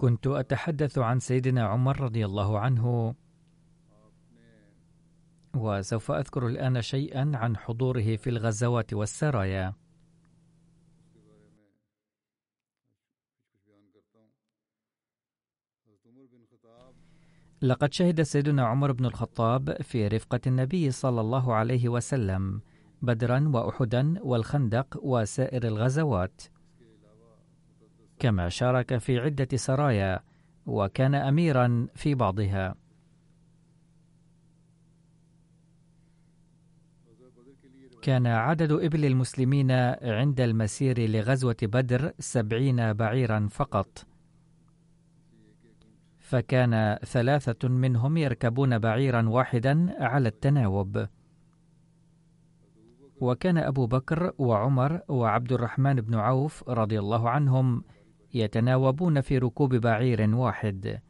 كنت أتحدث عن سيدنا عمر رضي الله عنه. وسوف أذكر الآن شيئا عن حضوره في الغزوات والسرايا. لقد شهد سيدنا عمر بن الخطاب في رفقة النبي صلى الله عليه وسلم بدرا واحدا والخندق وسائر الغزوات. كما شارك في عدة سرايا وكان أميرا في بعضها. كان عدد إبل المسلمين عند المسير لغزوة بدر سبعين بعيرا فقط. فكان ثلاثة منهم يركبون بعيرا واحدا على التناوب. وكان أبو بكر وعمر وعبد الرحمن بن عوف رضي الله عنهم يتناوبون في ركوب بعير واحد.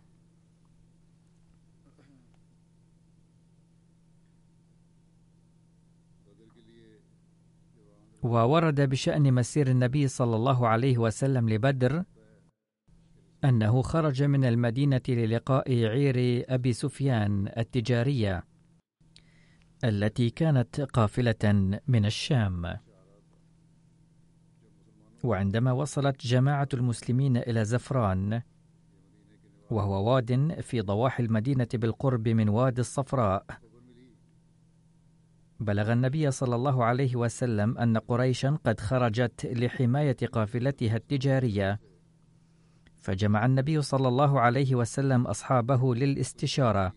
وورد بشأن مسير النبي صلى الله عليه وسلم لبدر أنه خرج من المدينة للقاء عير أبي سفيان التجارية التي كانت قافلة من الشام. وعندما وصلت جماعة المسلمين إلى زفران وهو واد في ضواحي المدينة بالقرب من وادي الصفراء بلغ النبي صلى الله عليه وسلم أن قريشا قد خرجت لحماية قافلتها التجارية فجمع النبي صلى الله عليه وسلم أصحابه للاستشارة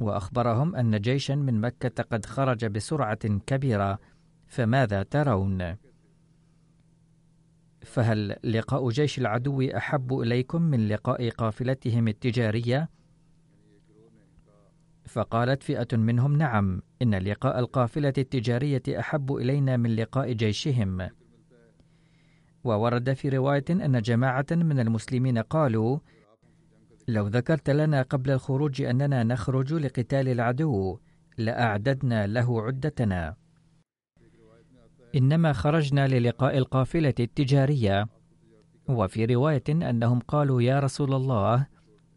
وأخبرهم أن جيشا من مكة قد خرج بسرعة كبيرة فماذا ترون؟ فهل لقاء جيش العدو أحب إليكم من لقاء قافلتهم التجارية؟ فقالت فئة منهم نعم إن لقاء القافلة التجارية أحب إلينا من لقاء جيشهم. وورد في رواية أن جماعة من المسلمين قالوا لو ذكرت لنا قبل الخروج أننا نخرج لقتال العدو لأعددنا له عدتنا. إنما خرجنا للقاء القافلة التجارية. وفي رواية أنهم قالوا يا رسول الله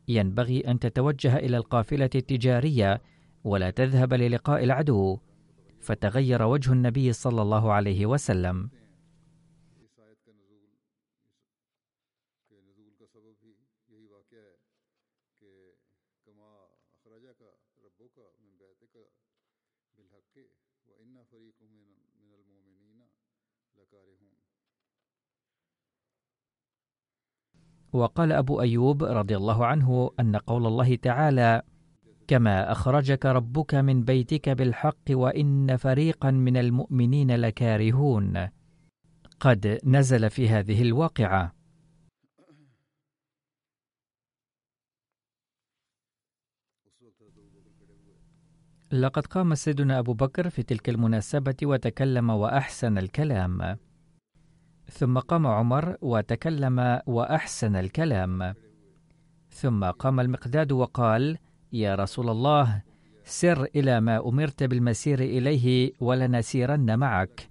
ينبغي أن تتوجه إلى القافلة التجارية ولا تذهب للقاء العدو. فتغير وجه النبي صلى الله عليه وسلم. وقال أبو أيوب رضي الله عنه أن قول الله تعالى كما أخرجك ربك من بيتك بالحق وإن فريقا من المؤمنين لكارهون. قد نزل في هذه الواقعة. لقد قام سيدنا أبو بكر في تلك المناسبة وتكلم وأحسن الكلام. ثم قام عمر وتكلم وأحسن الكلام. ثم قام المقداد وقال يا رسول الله سر إلى ما أمرت بالمسير إليه ولنسيرن معك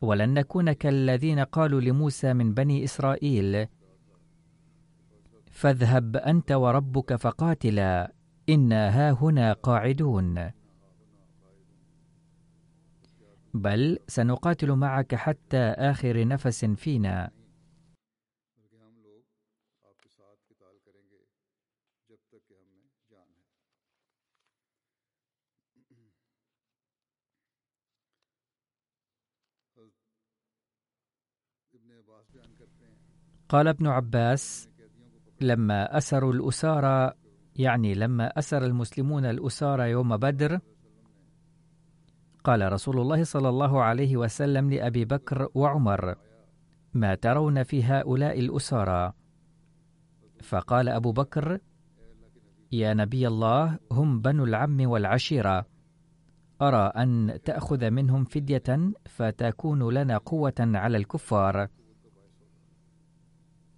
ولن نكون كالذين قالوا لموسى من بني إسرائيل. فاذهب أنت وربك فقاتلا إنا هاهنا قاعدون. بل سنقاتل معك حتى آخر نفس فينا. قال ابن عباس لما أسروا الأسارى يعني لما أسر المسلمون الأسارى يوم بدر قال رسول الله صلى الله عليه وسلم لأبي بكر وعمر ما ترون في هؤلاء الأسارى فقال أبو بكر يا نبي الله هم بنو العم والعشيرة. أرى أن تأخذ منهم فدية فتكون لنا قوة على الكفار.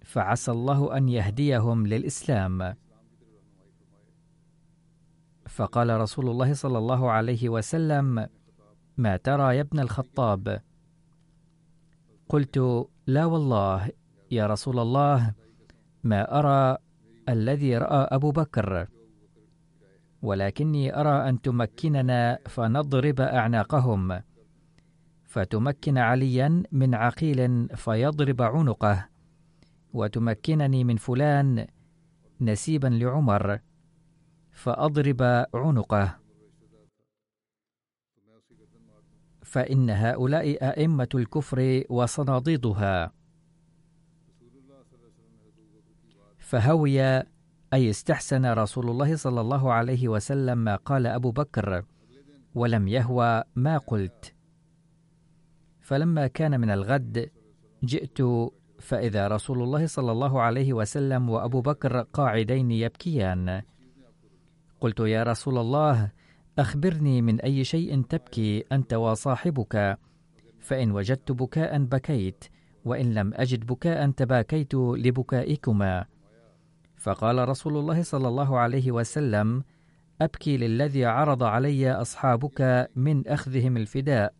فعسى الله أن يهديهم للإسلام. فقال رسول الله صلى الله عليه وسلم ما ترى يا ابن الخطاب. قلت لا والله يا رسول الله ما أرى الذي رأى أبو بكر. ولكني أرى أن تمكننا فنضرب أعناقهم. فتمكن عليا من عقيل فيضرب عنقه. وتمكنني من فلان نسيبا لعمر فأضرب عنقه. فإن هؤلاء أئمة الكفر وصناديدها. فهوي أي استحسن رسول الله صلى الله عليه وسلم ما قال أبو بكر ولم يهوى ما قلت. فلما كان من الغد جئت فإذا رسول الله صلى الله عليه وسلم وأبو بكر قاعدين يبكيان. قلت يا رسول الله أخبرني من أي شيء تبكي أنت وصاحبك. فإن وجدت بكاء بكيت وإن لم أجد بكاء تباكيت لبكائكما. فقال رسول الله صلى الله عليه وسلم أبكي للذي عرض علي أصحابك من أخذهم الفداء.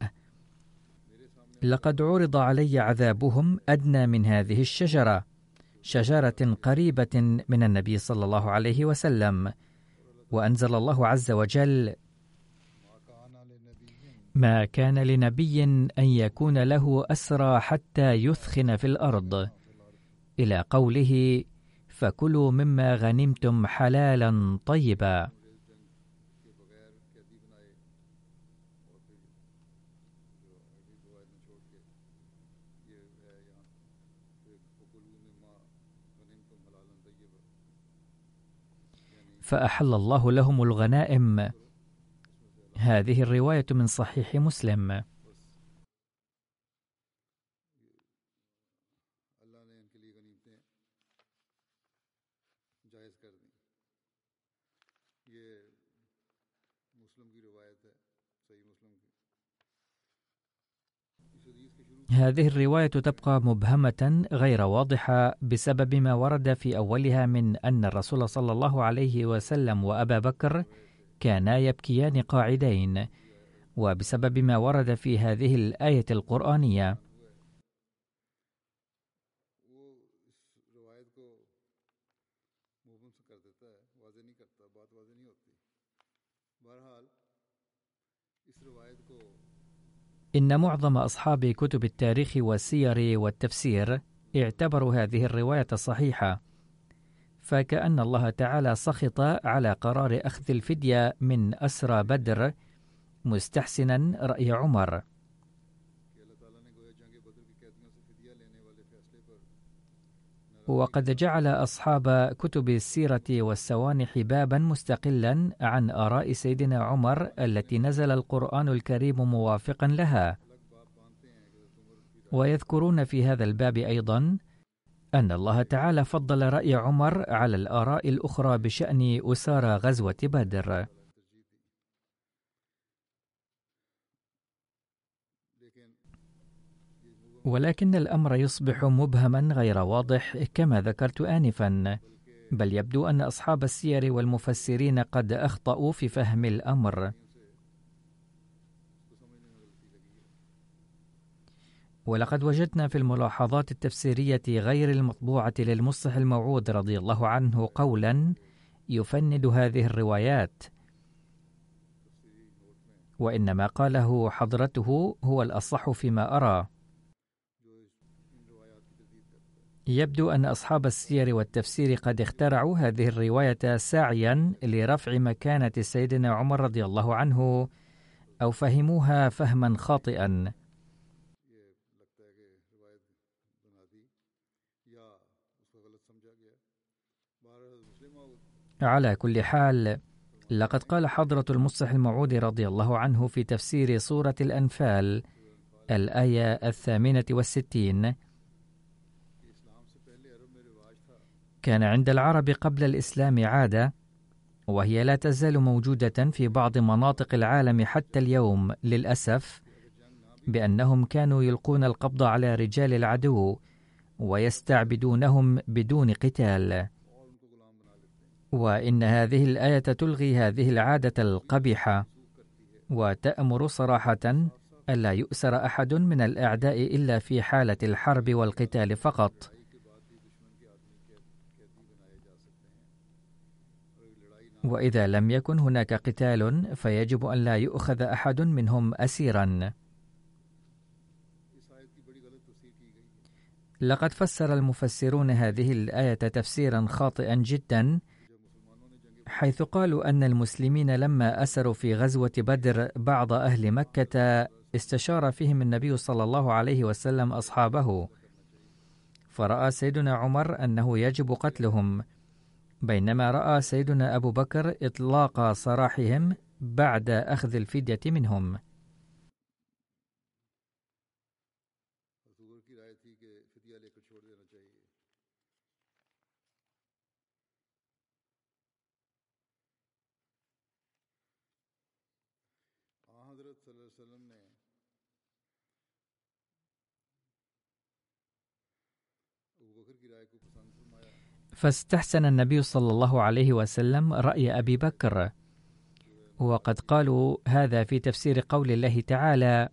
لقد عرض علي عذابهم أدنى من هذه الشجرة شجرة قريبة من النبي صلى الله عليه وسلم. وأنزل الله عز وجل ما كان لنبي أن يكون له أسرى حتى يثخن في الأرض. إلى قوله فكلوا مما غنمتم حلالا طيبا فأحل الله لهم الغنائم. هذه الرواية من صحيح مسلم. هذه الرواية تبقى مبهمة غير واضحة بسبب ما ورد في أولها من أن الرسول صلى الله عليه وسلم وأبا بكر كانا يبكيان قاعدين وبسبب ما ورد في هذه الآية القرآنية. إن معظم أصحاب كتب التاريخ والسير والتفسير اعتبروا هذه الرواية صحيحة. فكأن الله تعالى سخط على قرار أخذ الفدية من أسرى بدر مستحسنا رأي عمر. وقد جعل أصحاب كتب السيرة والسوانح بابا مستقلا عن آراء سيدنا عمر التي نزل القرآن الكريم موافقا لها. ويذكرون في هذا الباب أيضا أن الله تعالى فضل رأي عمر على الآراء الأخرى بشأن أسارى غزوة بدر. ولكن الأمر يصبح مبهما غير واضح كما ذكرت آنفا. بل يبدو أن أصحاب السير والمفسرين قد أخطأوا في فهم الأمر. ولقد وجدنا في الملاحظات التفسيرية غير المطبوعة للمصلح الموعود رضي الله عنه قولا يفند هذه الروايات. وإن ما قاله حضرته هو الأصح فيما أرى. يبدو أن أصحاب السير والتفسير قد اخترعوا هذه الرواية سعيا لرفع مكانة سيدنا عمر رضي الله عنه أو فهموها فهما خاطئا. على كل حال لقد قال حضرة المصلح الموعود رضي الله عنه في تفسير سورة الأنفال الآية الثامنة والستين. كان عند العرب قبل الإسلام عادة وهي لا تزال موجودة في بعض مناطق العالم حتى اليوم للأسف بأنهم كانوا يلقون القبض على رجال العدو ويستعبدونهم بدون قتال. وإن هذه الآية تلغي هذه العادة القبيحة. وتأمر صراحة ألا يؤسر أحد من الأعداء إلا في حالة الحرب والقتال فقط. وإذا لم يكن هناك قتال فيجب أن لا يؤخذ أحد منهم أسيرا. لقد فسر المفسرون هذه الآية تفسيرا خاطئا جدا حيث قالوا أن المسلمين لما أسروا في غزوة بدر بعض أهل مكة استشار فيهم النبي صلى الله عليه وسلم أصحابه. فرأى سيدنا عمر أنه يجب قتلهم بينما رأى سيدنا أبو بكر إطلاق سراحهم بعد أخذ الفدية منهم. فاستحسن النبي صلى الله عليه وسلم رأي أبي بكر. وقد قالوا هذا في تفسير قول الله تعالى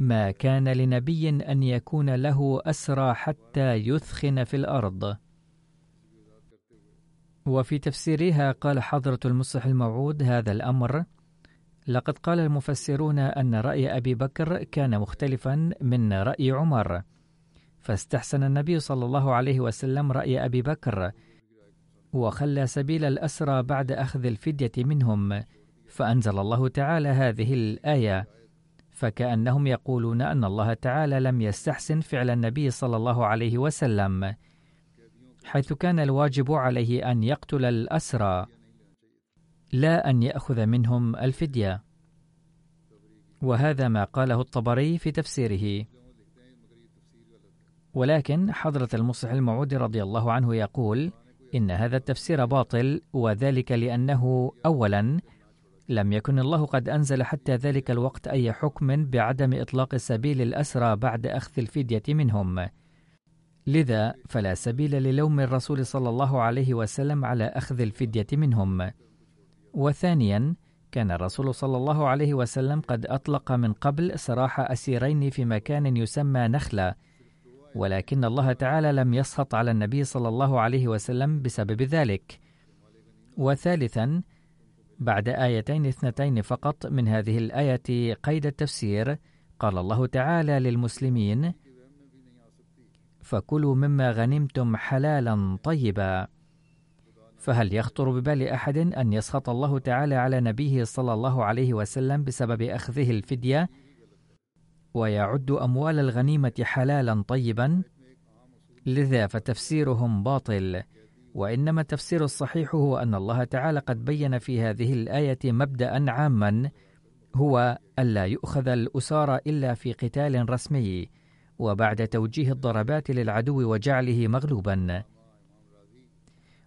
ما كان لنبي أن يكون له أسرى حتى يثخن في الأرض. وفي تفسيرها قال حضرة المصلح الموعود هذا الأمر لقد قال المفسرون أن رأي أبي بكر كان مختلفا من رأي عمر. فاستحسن النبي صلى الله عليه وسلم رأي أبي بكر وخلى سبيل الأسرى بعد أخذ الفدية منهم فأنزل الله تعالى هذه الآية. فكأنهم يقولون أن الله تعالى لم يستحسن فعل النبي صلى الله عليه وسلم. حيث كان الواجب عليه أن يقتل الأسرى لا أن يأخذ منهم الفدية. وهذا ما قاله الطبري في تفسيره. ولكن حضرة المصلح الموعود رضي الله عنه يقول إن هذا التفسير باطل وذلك لأنه أولا لم يكن الله قد أنزل حتى ذلك الوقت أي حكم بعدم إطلاق سبيل الأسرى بعد أخذ الفدية منهم. لذا فلا سبيل للوم الرسول صلى الله عليه وسلم على أخذ الفدية منهم. وثانيا كان الرسول صلى الله عليه وسلم قد أطلق من قبل سراح أسيرين في مكان يسمى نخلة ولكن الله تعالى لم يسخط على النبي صلى الله عليه وسلم بسبب ذلك. وثالثا بعد آيتين اثنتين فقط من هذه الآية قيد التفسير قال الله تعالى للمسلمين فكلوا مما غنمتم حلالا طيبا. فهل يخطر ببال أحد أن يسخط الله تعالى على نبيه صلى الله عليه وسلم بسبب أخذه الفدية؟ ويعد أموال الغنيمة حلالا طيبا؟ لذا فتفسيرهم باطل. وإنما التفسير الصحيح هو أن الله تعالى قد بين في هذه الآية مبدا عاما هو ألا يؤخذ الاسارى إلا في قتال رسمي. وبعد توجيه الضربات للعدو وجعله مغلوبا.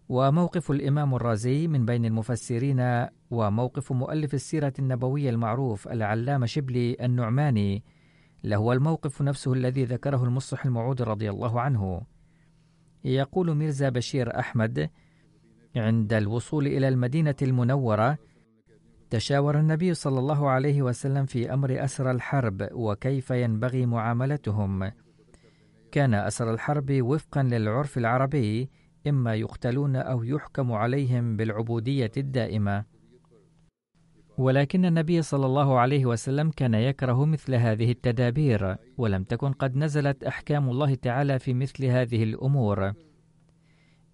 وموقف الإمام الرازي من بين المفسرين وموقف مؤلف السيرة النبوية المعروف العلامة شبلي النعماني لهو الموقف نفسه الذي ذكره المصلح الموعود رضي الله عنه. يقول ميرزا بشير أحمد عند الوصول إلى المدينة المنورة تشاور النبي صلى الله عليه وسلم في أمر أسر الحرب وكيف ينبغي معاملتهم. كان أسر الحرب وفقا للعرف العربي إما يقتلون أو يحكم عليهم بالعبودية الدائمة. ولكن النبي صلى الله عليه وسلم كان يكره مثل هذه التدابير ولم تكن قد نزلت أحكام الله تعالى في مثل هذه الأمور.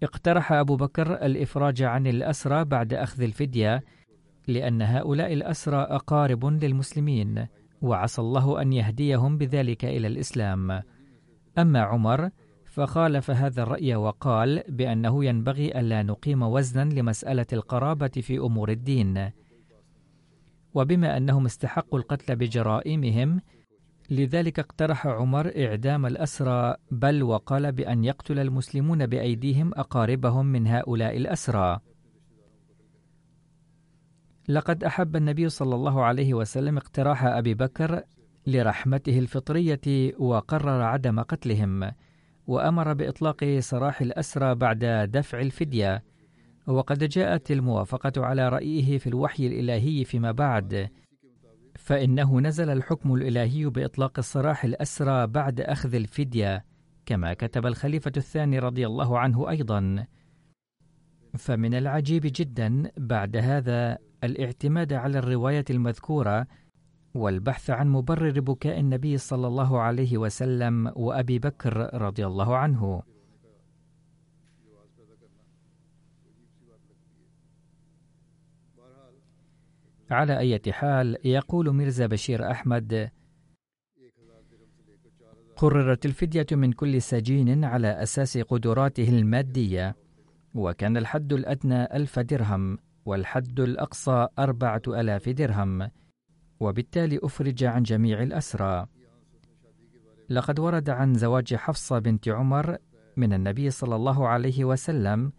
اقترح أبو بكر الإفراج عن الأسرى بعد أخذ الفدية لأن هؤلاء الأسرى أقارب للمسلمين وعسى الله أن يهديهم بذلك إلى الإسلام. أما عمر فخالف هذا الرأي وقال بأنه ينبغي ألا نقيم وزنا لمسألة القرابة في أمور الدين. وبما أنهم استحقوا القتل بجرائمهم لذلك اقترح عمر إعدام الأسرى بل وقال بأن يقتل المسلمون بأيديهم أقاربهم من هؤلاء الأسرى. لقد أحب النبي صلى الله عليه وسلم اقتراح أبي بكر لرحمته الفطرية وقرر عدم قتلهم وأمر بإطلاق سراح الأسرى بعد دفع الفدية. وقد جاءت الموافقة على رأيه في الوحي الإلهي فيما بعد فإنه نزل الحكم الإلهي بإطلاق السراح الأسرى بعد أخذ الفدية كما كتب الخليفة الثاني رضي الله عنه أيضا. فمن العجيب جدا بعد هذا الاعتماد على الرواية المذكورة والبحث عن مبرر بكاء النبي صلى الله عليه وسلم وأبي بكر رضي الله عنه. على أي حال يقول ميرزا بشير أحمد قررت الفدية من كل سجين على أساس قدراته المادية وكان الحد الأدنى ألف درهم. والحد الأقصى أربعة ألاف درهم وبالتالي أفرج عن جميع الأسرى. لقد ورد عن زواج حفصة بنت عمر من النبي صلى الله عليه وسلم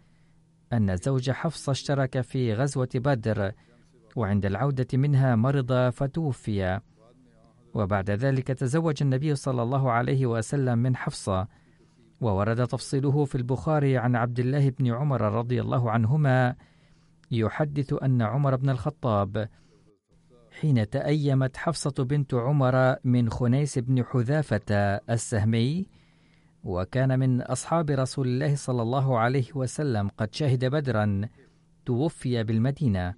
أن زوج حفصة اشترك في غزوة بدر وعند العودة منها مرض فتوفي. وبعد ذلك تزوج النبي صلى الله عليه وسلم من حفصة. وورد تفصيله في البخاري عن عبد الله بن عمر رضي الله عنهما يحدث أن عمر بن الخطاب حين تأيمت حفصة بنت عمر من خنيس بن حذافة السهمي وكان من أصحاب رسول الله صلى الله عليه وسلم قد شهد بدرا توفي بالمدينة.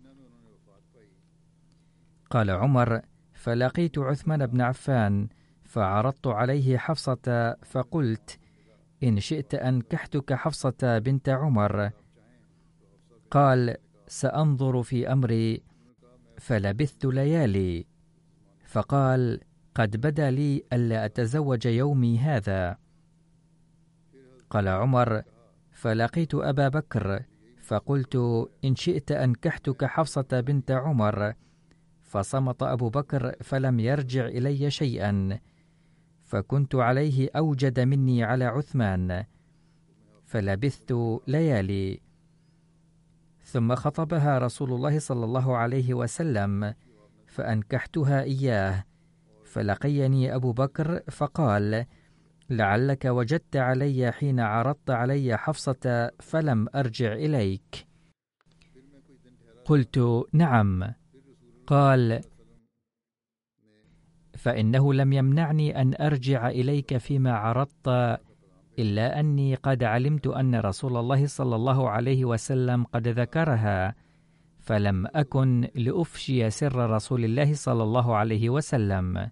قال عمر فلقيت عثمان بن عفان فعرضت عليه حفصة فقلت إن شئت أنكحتك حفصة بنت عمر. قال سأنظر في أمري فلبثت ليالي. فقال قد بدا لي ألا أتزوج يومي هذا. قال عمر فلقيت أبا بكر فقلت إن شئت أنكحتك حفصة بنت عمر. فصمت أبو بكر فلم يرجع إلي شيئا. فكنت عليه أوجد مني على عثمان. فلبثت ليالي. ثم خطبها رسول الله صلى الله عليه وسلم فأنكحتها إياه. فلقيني أبو بكر فقال لعلك وجدت علي حين عرضت علي حفصة فلم أرجع إليك. قلت نعم. قال فإنه لم يمنعني أن أرجع إليك فيما عرضت إلا أني قد علمت أن رسول الله صلى الله عليه وسلم قد ذكرها فلم أكن لأفشي سر رسول الله صلى الله عليه وسلم.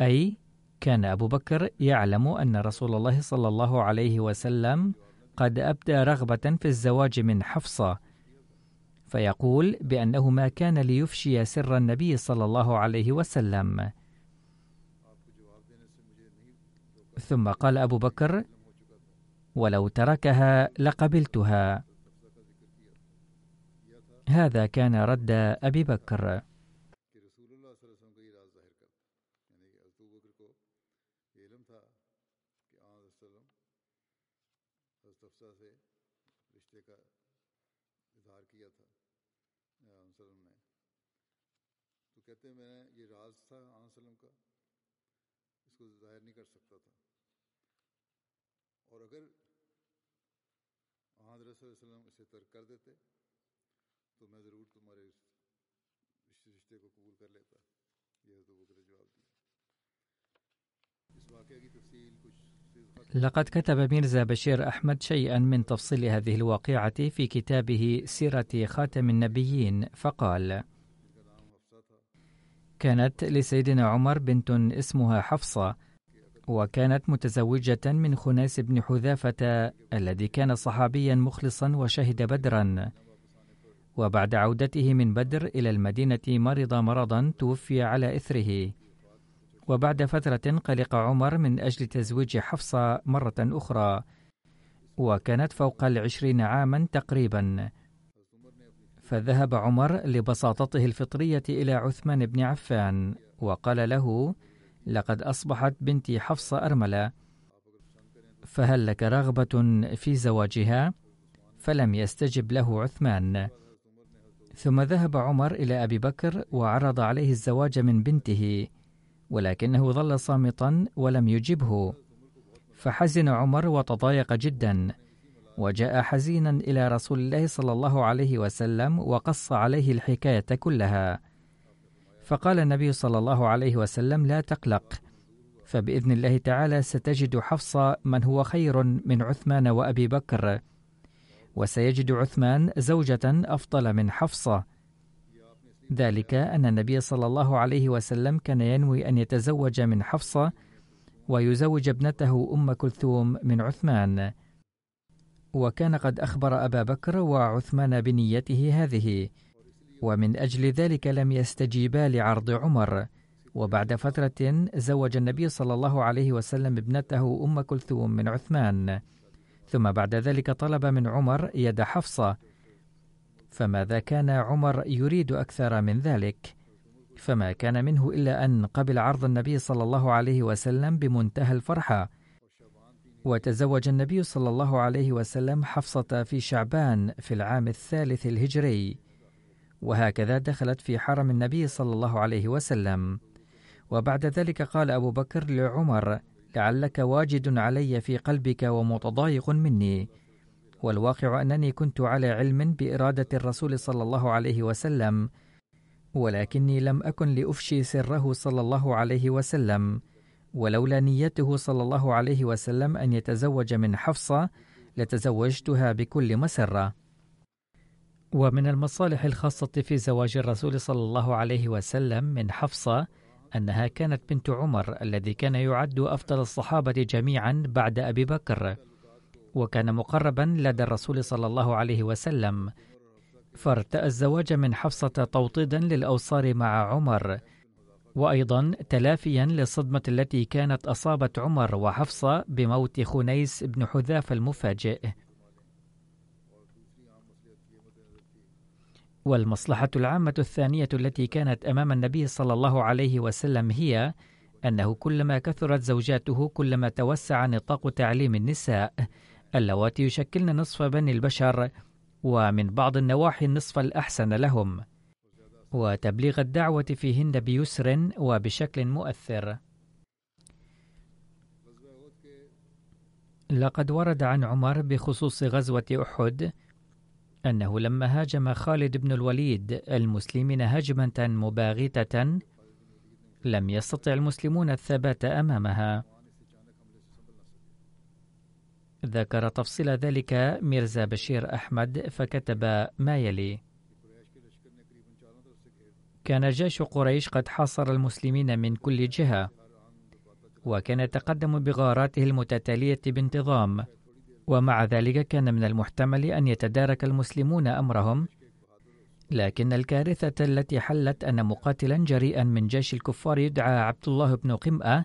أي كان أبو بكر يعلم أن رسول الله صلى الله عليه وسلم قد أبدى رغبة في الزواج من حفصة فيقول بأنه ما كان ليفشي سر النبي صلى الله عليه وسلم. ثم قال أبو بكر ولو تركها لقبلتها. هذا كان رد أبي بكر. لقد كتب ميرزا بشير أحمد شيئا من تفصيل هذه الواقعة في كتابه سيرة خاتم النبيين فقال: كانت لسيدنا عمر بنت اسمها حفصة وكانت متزوجة من خناس بن حذافة الذي كان صحابيا مخلصا وشهد بدرا. وبعد عودته من بدر إلى المدينة مرض مرضا توفي على إثره. وبعد فترة قلق عمر من أجل تزويج حفصة مرة أخرى. وكانت فوق العشرين عاما تقريبا. فذهب عمر لبساطته الفطرية إلى عثمان بن عفان وقال له لقد أصبحت بنتي حفصة أرملة. فهل لك رغبة في زواجها؟ فلم يستجب له عثمان. ثم ذهب عمر إلى أبي بكر وعرض عليه الزواج من بنته ولكنه ظل صامتا ولم يجبه. فحزن عمر وتضايق جدا وجاء حزينا إلى رسول الله صلى الله عليه وسلم وقص عليه الحكاية كلها. فقال النبي صلى الله عليه وسلم لا تقلق فبإذن الله تعالى ستجد حفصه من هو خير من عثمان وأبي بكر وسيجد عثمان زوجة أفضل من حفصه ذلك أن النبي صلى الله عليه وسلم كان ينوي أن يتزوج من حفصه ويزوج ابنته أم كلثوم من عثمان. وكان قد أخبر أبا بكر وعثمان بنيته هذه. ومن أجل ذلك لم يستجيبا لعرض عمر. وبعد فترة زوج النبي صلى الله عليه وسلم ابنته أم كلثوم من عثمان. ثم بعد ذلك طلب من عمر يد حفصة. فماذا كان عمر يريد أكثر من ذلك؟ فما كان منه إلا أن قبل عرض النبي صلى الله عليه وسلم بمنتهى الفرحة. وتزوج النبي صلى الله عليه وسلم حفصة في شعبان في العام الثالث الهجري. وهكذا دخلت في حرم النبي صلى الله عليه وسلم. وبعد ذلك قال أبو بكر لعمر لعلك واجد علي في قلبك ومتضايق مني. والواقع أنني كنت على علم بإرادة الرسول صلى الله عليه وسلم ولكني لم أكن لأفشي سره صلى الله عليه وسلم. ولولا نيته صلى الله عليه وسلم أن يتزوج من حفصة لتزوجتها بكل مسرة. ومن المصالح الخاصة في زواج الرسول صلى الله عليه وسلم من حفصة أنها كانت بنت عمر الذي كان يعد أفضل الصحابة جميعا بعد أبي بكر وكان مقربا لدى الرسول صلى الله عليه وسلم. فارتأى الزواج من حفصة توطيدا للأوصار مع عمر وأيضا تلافيا للصدمة التي كانت أصابت عمر وحفصة بموت خنيس بن حذافة المفاجئ. والمصلحة العامة الثانية التي كانت أمام النبي صلى الله عليه وسلم هي أنه كلما كثرت زوجاته كلما توسع نطاق تعليم النساء اللواتي يشكلن نصف بني البشر ومن بعض النواحي النصف الأحسن لهم وتبليغ الدعوة فيهن بيسر وبشكل مؤثر. لقد ورد عن عمر بخصوص غزوة أحد أنه لما هاجم خالد بن الوليد المسلمين هجمة مباغتة لم يستطع المسلمون الثبات أمامها. ذكر تفصيل ذلك ميرزا بشير أحمد فكتب ما يلي: كان جيش قريش قد حاصر المسلمين من كل جهة وكان يتقدم بغاراته المتتالية بانتظام ومع ذلك كان من المحتمل أن يتدارك المسلمون أمرهم. لكن الكارثة التي حلت أن مقاتلا جريئا من جيش الكفار يدعى عبد الله بن قمأة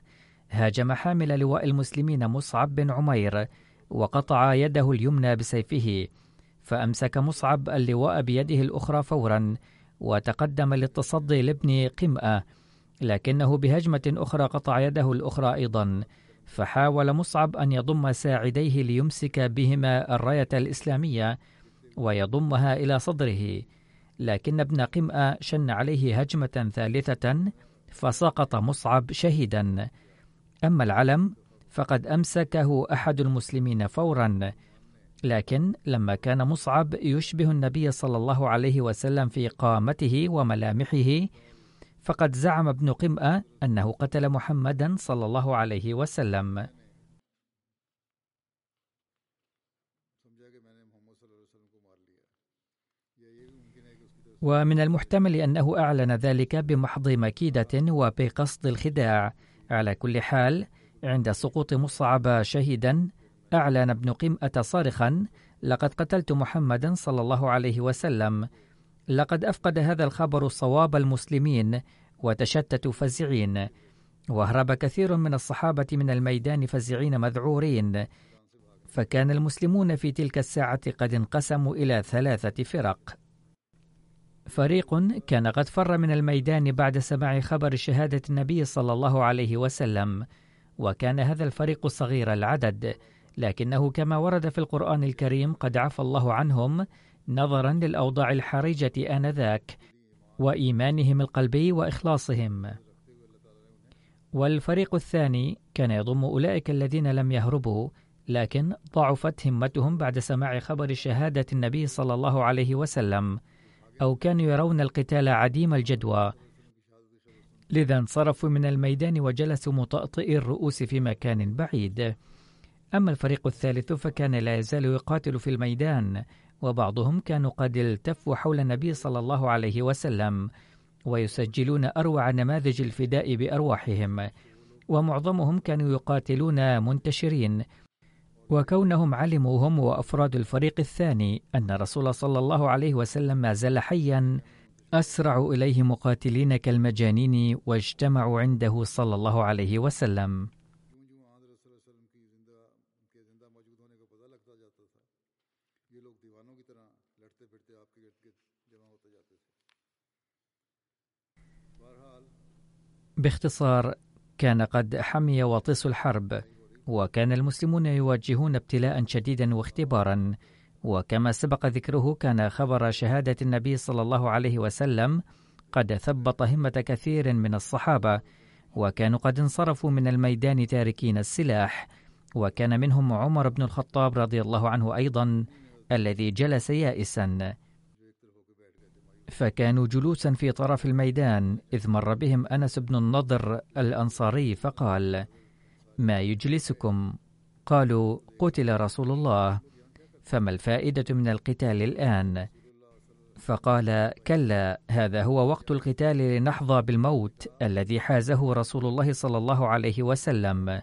هاجم حامل لواء المسلمين مصعب بن عمير وقطع يده اليمنى بسيفه فأمسك مصعب اللواء بيده الأخرى فورا وتقدم للتصدي لابن قمأة لكنه بهجمة أخرى قطع يده الأخرى أيضا. فحاول مصعب أن يضم ساعديه ليمسك بهما الراية الإسلامية ويضمها إلى صدره. لكن ابن قمأ شن عليه هجمة ثالثة فسقط مصعب شهيدا. أما العلم فقد أمسكه أحد المسلمين فورا. لكن لما كان مصعب يشبه النبي صلى الله عليه وسلم في قامته وملامحه فقد زعم ابن قمأ أنه قتل محمدا صلى الله عليه وسلم. ومن المحتمل أنه أعلن ذلك بمحض مكيدة وبقصد الخداع. على كل حال عند سقوط مصعب شهيدا أعلن ابن قمأة صارخا لقد قتلت محمدا صلى الله عليه وسلم لقد أفقد هذا الخبر صواب المسلمين وتشتتوا فزعين وهرب كثير من الصحابة من الميدان فزعين مذعورين فكان المسلمون في تلك الساعة قد انقسموا إلى ثلاثة فرق. فريق كان قد فر من الميدان بعد سماع خبر شهادة النبي صلى الله عليه وسلم وكان هذا الفريق صغير العدد لكنه كما ورد في القرآن الكريم قد عفى الله عنهم نظرا للأوضاع الحرجة آنذاك وإيمانهم القلبي وإخلاصهم. والفريق الثاني كان يضم أولئك الذين لم يهربوا لكن ضعفت همتهم بعد سماع خبر شهادة النبي صلى الله عليه وسلم أو كانوا يرون القتال عديم الجدوى. لذا انصرفوا من الميدان وجلسوا مطأطئي الرؤوس في مكان بعيد. أما الفريق الثالث فكان لا يزال يقاتل في الميدان وبعضهم كانوا قد التفوا حول النبي صلى الله عليه وسلم ويسجلون أروع نماذج الفداء بأرواحهم ومعظمهم كانوا يقاتلون منتشرين وكونهم علموا هم وأفراد الفريق الثاني أن رسول صلى الله عليه وسلم ما زال حيا أسرعوا إليه مقاتلين كالمجانين واجتمعوا عنده صلى الله عليه وسلم. باختصار كان قد حمي وطيس الحرب وكان المسلمون يواجهون ابتلاء شديدا واختبارا وكما سبق ذكره كان خبر شهادة النبي صلى الله عليه وسلم قد ثبط همة كثير من الصحابة وكانوا قد انصرفوا من الميدان تاركين السلاح وكان منهم عمر بن الخطاب رضي الله عنه أيضا الذي جلس يائسا. فكانوا جلوسا في طرف الميدان إذ مر بهم أنس بن النضر الأنصاري فقال ما يجلسكم؟ قالوا قتل رسول الله فما الفائدة من القتال الآن؟ فقال كلا هذا هو وقت القتال لنحظى بالموت الذي حازه رسول الله صلى الله عليه وسلم.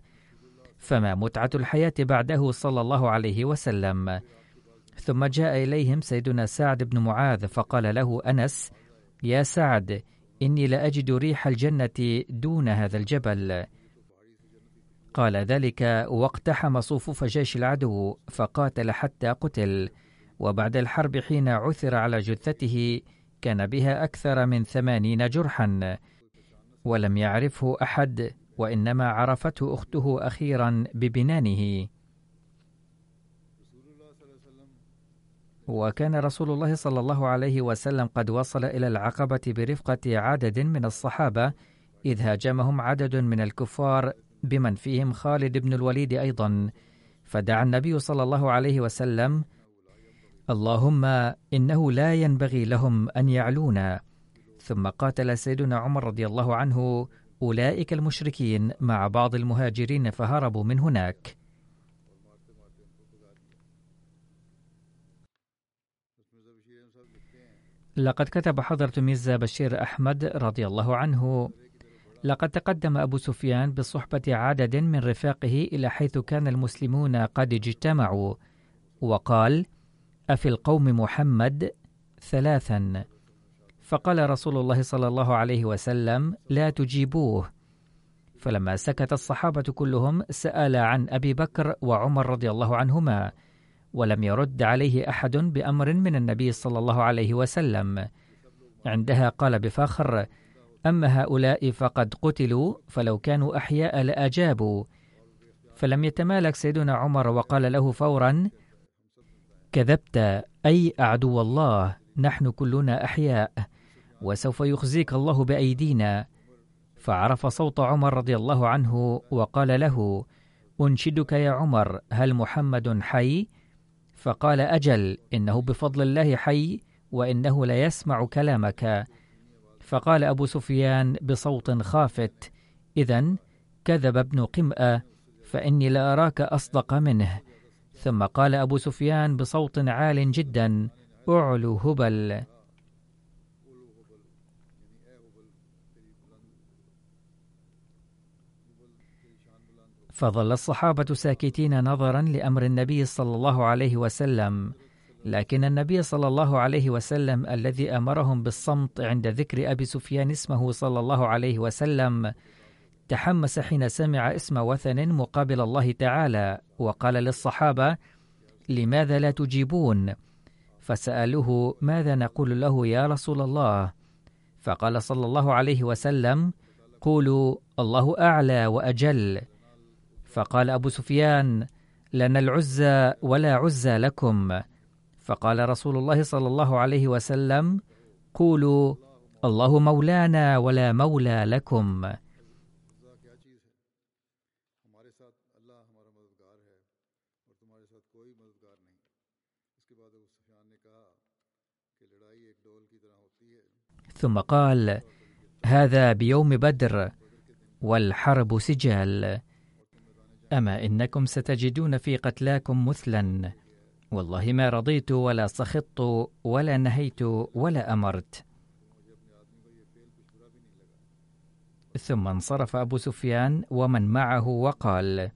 فما متعة الحياة بعده صلى الله عليه وسلم؟ ثم جاء إليهم سيدنا سعد بن معاذ فقال له أنس يا سعد إني لأجد ريح الجنة دون هذا الجبل. قال ذلك واقتحم صفوف جيش العدو فقاتل حتى قتل وبعد الحرب حين عثر على جثته كان بها أكثر من ثمانين جرحا ولم يعرفه أحد وإنما عرفته أخته أخيرا ببنانه. وكان رسول الله صلى الله عليه وسلم قد وصل إلى العقبة برفقة عدد من الصحابة إذ هاجمهم عدد من الكفار بمن فيهم خالد بن الوليد أيضا. فدعا النبي صلى الله عليه وسلم اللهم إنه لا ينبغي لهم أن يعلونا. ثم قاتل سيدنا عمر رضي الله عنه أولئك المشركين مع بعض المهاجرين فهربوا من هناك. لقد كتب حضرة ميرزا بشير أحمد رضي الله عنه لقد تقدم أبو سفيان بصحبة عدد من رفاقه إلى حيث كان المسلمون قد اجتمعوا وقال أفي القوم محمد ثلاثا فقال رسول الله صلى الله عليه وسلم لا تجيبوه فلما سكت الصحابة كلهم سأل عن أبي بكر وعمر رضي الله عنهما. ولم يرد عليه أحد بأمر من النبي صلى الله عليه وسلم. عندها قال بفخر أما هؤلاء فقد قتلوا فلو كانوا أحياء لأجابوا. فلم يتمالك سيدنا عمر وقال له فورا كذبت أي أعدو الله نحن كلنا أحياء وسوف يخزيك الله بأيدينا. فعرف صوت عمر رضي الله عنه وقال له أنشدك يا عمر هل محمد حي؟ فقال أجل إنه بفضل الله حي وإنه ليسمع كلامك. فقال أبو سفيان بصوت خافت إذا كذب ابن قمأة فإني لأراك أصدق منه. ثم قال أبو سفيان بصوت عال جدا أعلو هبل. فظل الصحابة ساكتين نظرا لأمر النبي صلى الله عليه وسلم لكن النبي صلى الله عليه وسلم الذي أمرهم بالصمت عند ذكر أبي سفيان اسمه صلى الله عليه وسلم تحمس حين سمع اسم وثن مقابل الله تعالى وقال للصحابة لماذا لا تجيبون؟ فسألوه ماذا نقول له يا رسول الله؟ فقال صلى الله عليه وسلم قولوا الله أعلى وأجل. فقال أبو سفيان لنا العزى ولا عزى لكم. فقال رسول الله صلى الله عليه وسلم قولوا الله مولانا ولا مولى لكم. ثم قال هذا بيوم بدر والحرب سجال. اما انكم ستجدون في قتلاكم مثلا؟ والله ما رضيت ولا سخطت ولا نهيت ولا امرت. ثم انصرف ابو سفيان ومن معه وقال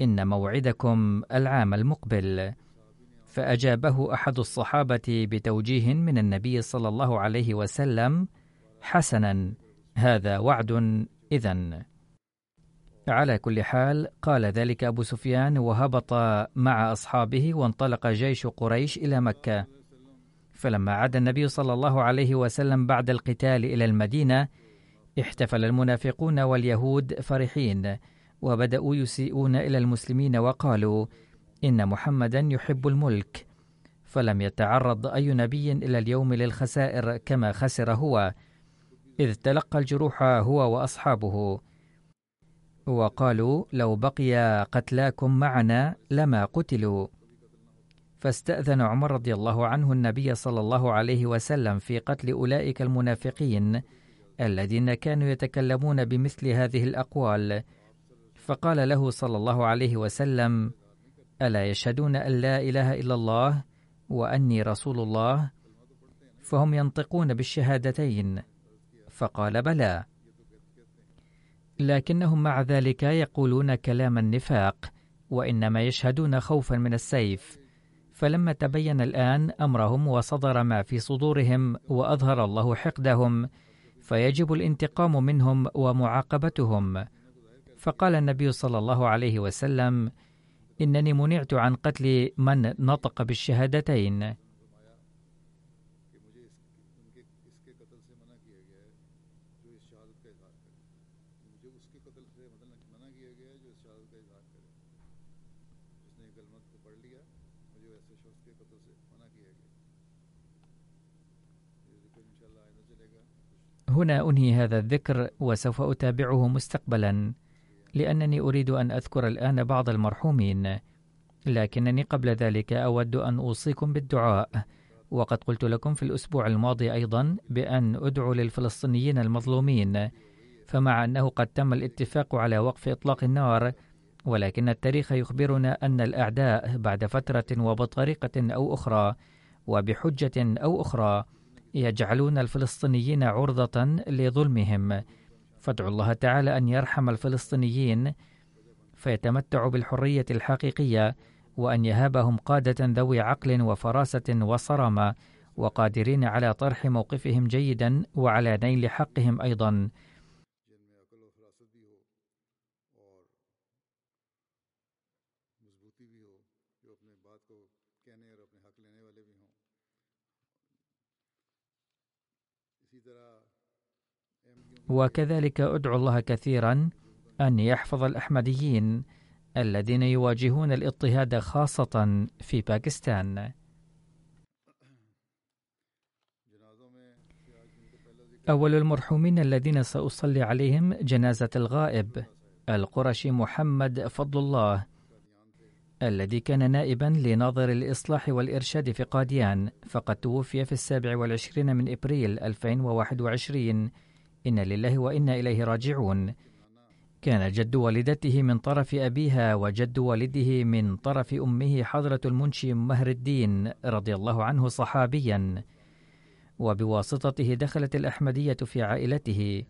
ان موعدكم العام المقبل. فاجابه احد الصحابه بتوجيه من النبي صلى الله عليه وسلم حسنا. هذا وعد اذن على كل حال قال ذلك أبو سفيان وهبط مع أصحابه وانطلق جيش قريش إلى مكة. فلما عاد النبي صلى الله عليه وسلم بعد القتال إلى المدينة احتفل المنافقون واليهود فرحين وبدأوا يسيئون إلى المسلمين وقالوا إن محمدا يحب الملك. فلم يتعرض أي نبي إلى اليوم للخسائر كما خسر هو إذ تلقى الجروح هو وأصحابه. وقالوا لو بقي قتلاكم معنا لما قتلوا. فاستأذن عمر رضي الله عنه النبي صلى الله عليه وسلم في قتل أولئك المنافقين الذين كانوا يتكلمون بمثل هذه الأقوال. فقال له صلى الله عليه وسلم ألا يشهدون أن لا إله إلا الله وأني رسول الله؟ فهم ينطقون بالشهادتين. فقال بلى. لكنهم مع ذلك يقولون كلام النفاق وإنما يشهدون خوفا من السيف. فلما تبين الآن أمرهم وصدر ما في صدورهم وأظهر الله حقدهم فيجب الانتقام منهم ومعاقبتهم. فقال النبي صلى الله عليه وسلم إنني منعت عن قتل من نطق بالشهادتين. هنا أنهي هذا الذكر وسوف أتابعه مستقبلا لأنني أريد أن أذكر الآن بعض المرحومين لكنني قبل ذلك أود أن أوصيكم بالدعاء. وقد قلت لكم في الأسبوع الماضي أيضا بأن أدعو للفلسطينيين المظلومين فمع أنه قد تم الاتفاق على وقف إطلاق النار ولكن التاريخ يخبرنا أن الأعداء بعد فترة وبطريقة أو أخرى وبحجة أو أخرى يجعلون الفلسطينيين عرضة لظلمهم. فادعوا الله تعالى أن يرحم الفلسطينيين فيتمتعوا بالحرية الحقيقية وأن يهابهم قادة ذوي عقل وفراسة وصرامة وقادرين على طرح موقفهم جيدا وعلى نيل حقهم أيضا. وكذلك أدعو الله كثيرا أن يحفظ الأحمديين الذين يواجهون الاضطهاد خاصة في باكستان. أول المرحومين الذين سأصلي عليهم جنازة الغائب القرشي محمد فضل الله الذي كان نائبا لناظر الإصلاح والإرشاد في قاديان فقد توفي في السابع والعشرين من إبريل 2021 إن لله وإنا إليه راجعون. كان جد والدته من طرف أبيها وجد والده من طرف أمه حضرة المنشي مهر الدين رضي الله عنه صحابيا. وبواسطته دخلت الأحمدية في عائلته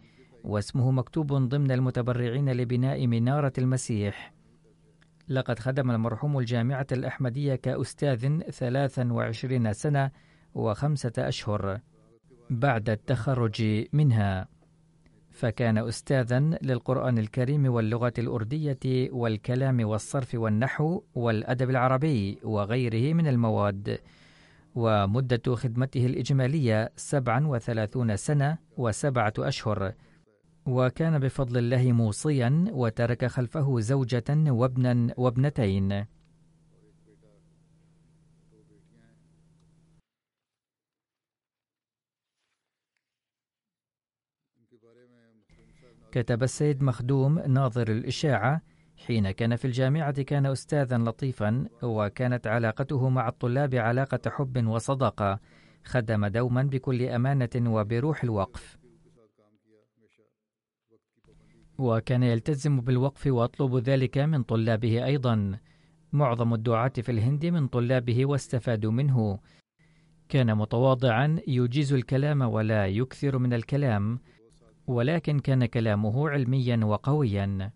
واسمه مكتوب ضمن المتبرعين لبناء منارة المسيح. لقد خدم المرحوم الجامعة الأحمدية كأستاذ 23 سنة وخمسة أشهر بعد التخرج منها. فكان أستاذا للقرآن الكريم واللغة الأردية والكلام والصرف والنحو والأدب العربي وغيره من المواد. ومدة خدمته الإجمالية 37 سنة وسبعة أشهر. وكان بفضل الله موصيا وترك خلفه زوجة وابنا وابنتين. كتب السيد مخدوم ناظر الإشاعة حين كان في الجامعة كان أستاذا لطيفا وكانت علاقته مع الطلاب علاقة حب وصداقة خدم دوما بكل أمانة وبروح الوقف. وكان يلتزم بالوقف ويطلب ذلك من طلابه أيضا. معظم الدعاة في الهند من طلابه واستفادوا منه. كان متواضعا يجيز الكلام ولا يكثر من الكلام. ولكن كان كلامه علميا وقويا.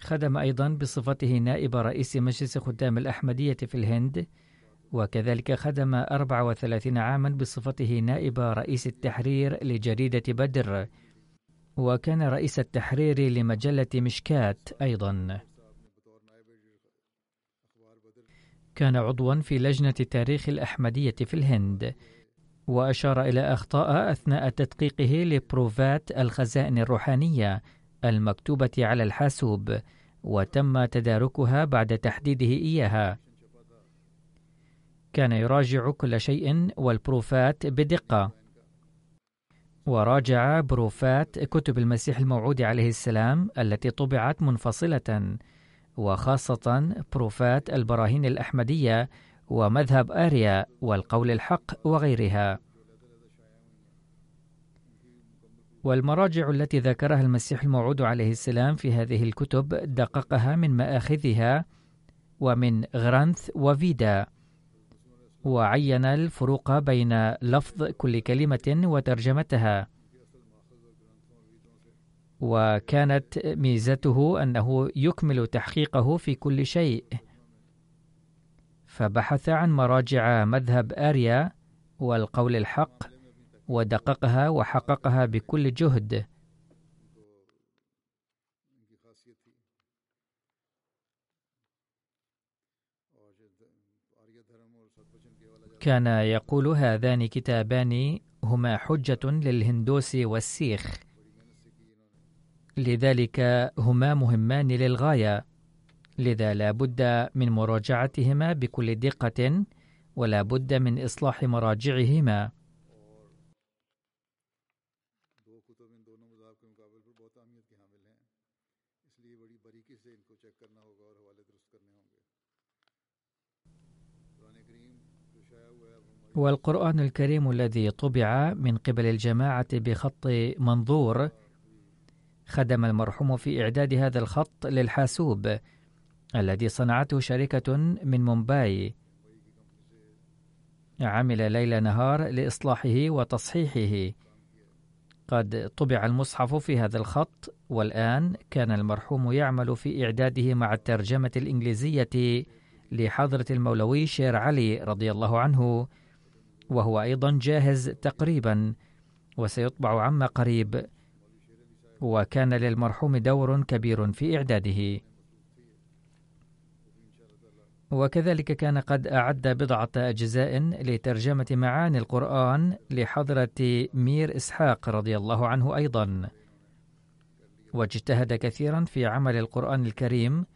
خدم أيضا بصفته نائب رئيس مجلس خدام الأحمدية في الهند وكذلك خدم 34 عاما بصفته نائب رئيس التحرير لجريدة بدر وكان رئيس التحرير لمجلة مشكات أيضا. كان عضوا في لجنة تاريخ الأحمدية في الهند. وأشار إلى أخطاء أثناء تدقيقه لبروفات الخزائن الروحانية المكتوبة على الحاسوب وتم تداركها بعد تحديده إياها. كان يراجع كل شيء والبروفات بدقة. وراجع بروفات كتب المسيح الموعود عليه السلام التي طبعت منفصلة وخاصة بروفات البراهين الأحمدية ومذهب آريا والقول الحق وغيرها. والمراجع التي ذكرها المسيح الموعود عليه السلام في هذه الكتب دققها من مآخذها ومن غرانث وفيدا وعين الفروق بين لفظ كل كلمة وترجمتها. وكانت ميزته أنه يكمل تحقيقه في كل شيء. فبحث عن مراجع مذهب آريا والقول الحق ودققها وحققها بكل جهد. كان يقول هذان كتابان هما حجة للهندوس والسيخ لذلك هما مهمان للغاية. لذا لا بد من مراجعتهما بكل دقة ولا بد من إصلاح مراجعهما. والقرآن الكريم الذي طبع من قبل الجماعة بخط منظور خدم المرحوم في إعداد هذا الخط للحاسوب. الذي صنعته شركة من مومباي. عمل ليل نهار لإصلاحه وتصحيحه. قد طبع المصحف في هذا الخط والآن كان المرحوم يعمل في إعداده مع الترجمة الإنجليزية لحضرة المولوي شير علي رضي الله عنه وهو أيضا جاهز تقريبا وسيطبع عما قريب. وكان للمرحوم دور كبير في إعداده. وكذلك كان قد أعد بضعة أجزاء لترجمة معاني القرآن لحضرة مير إسحاق رضي الله عنه أيضا. واجتهد كثيرا في عمل القرآن الكريم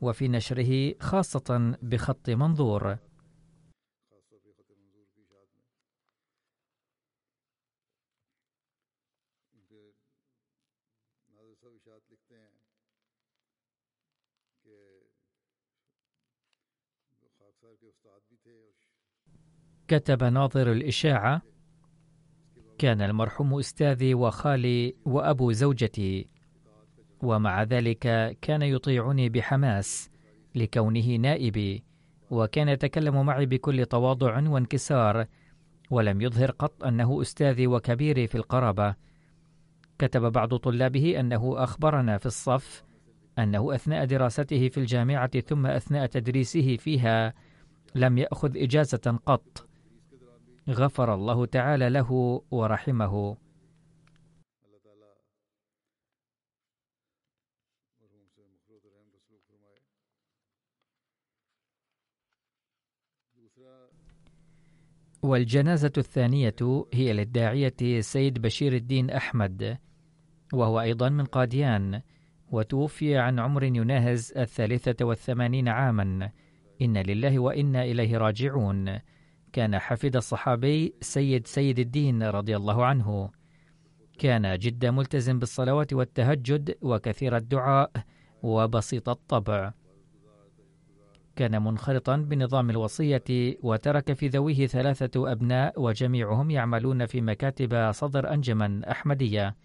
وفي نشره خاصة بخط منظور. كتب ناظر الإشاعة كان المرحوم أستاذي وخالي وأبو زوجتي ومع ذلك كان يطيعني بحماس لكونه نائبي وكان يتكلم معي بكل تواضع وانكسار ولم يظهر قط أنه أستاذي وكبيري في القرابة. كتب بعض طلابه أنه أخبرنا في الصف أنه أثناء دراسته في الجامعة ثم أثناء تدريسه فيها لم يأخذ إجازة قط. غفر الله تعالى له ورحمه. والجنازة الثانية هي للداعية سيد بشير الدين أحمد وهو أيضا من قاديان وتوفي عن عمر يناهز الثالثة والثمانين عاما. إن لله وإنا إليه راجعون. كان حفيد الصحابي سيد سيد الدين رضي الله عنه. كان جد ملتزم بالصلوات والتهجد وكثير الدعاء وبسيط الطبع. كان منخرطا بنظام الوصية وترك في ذويه ثلاثة أبناء وجميعهم يعملون في مكاتب صدر أنجمن أحمدية.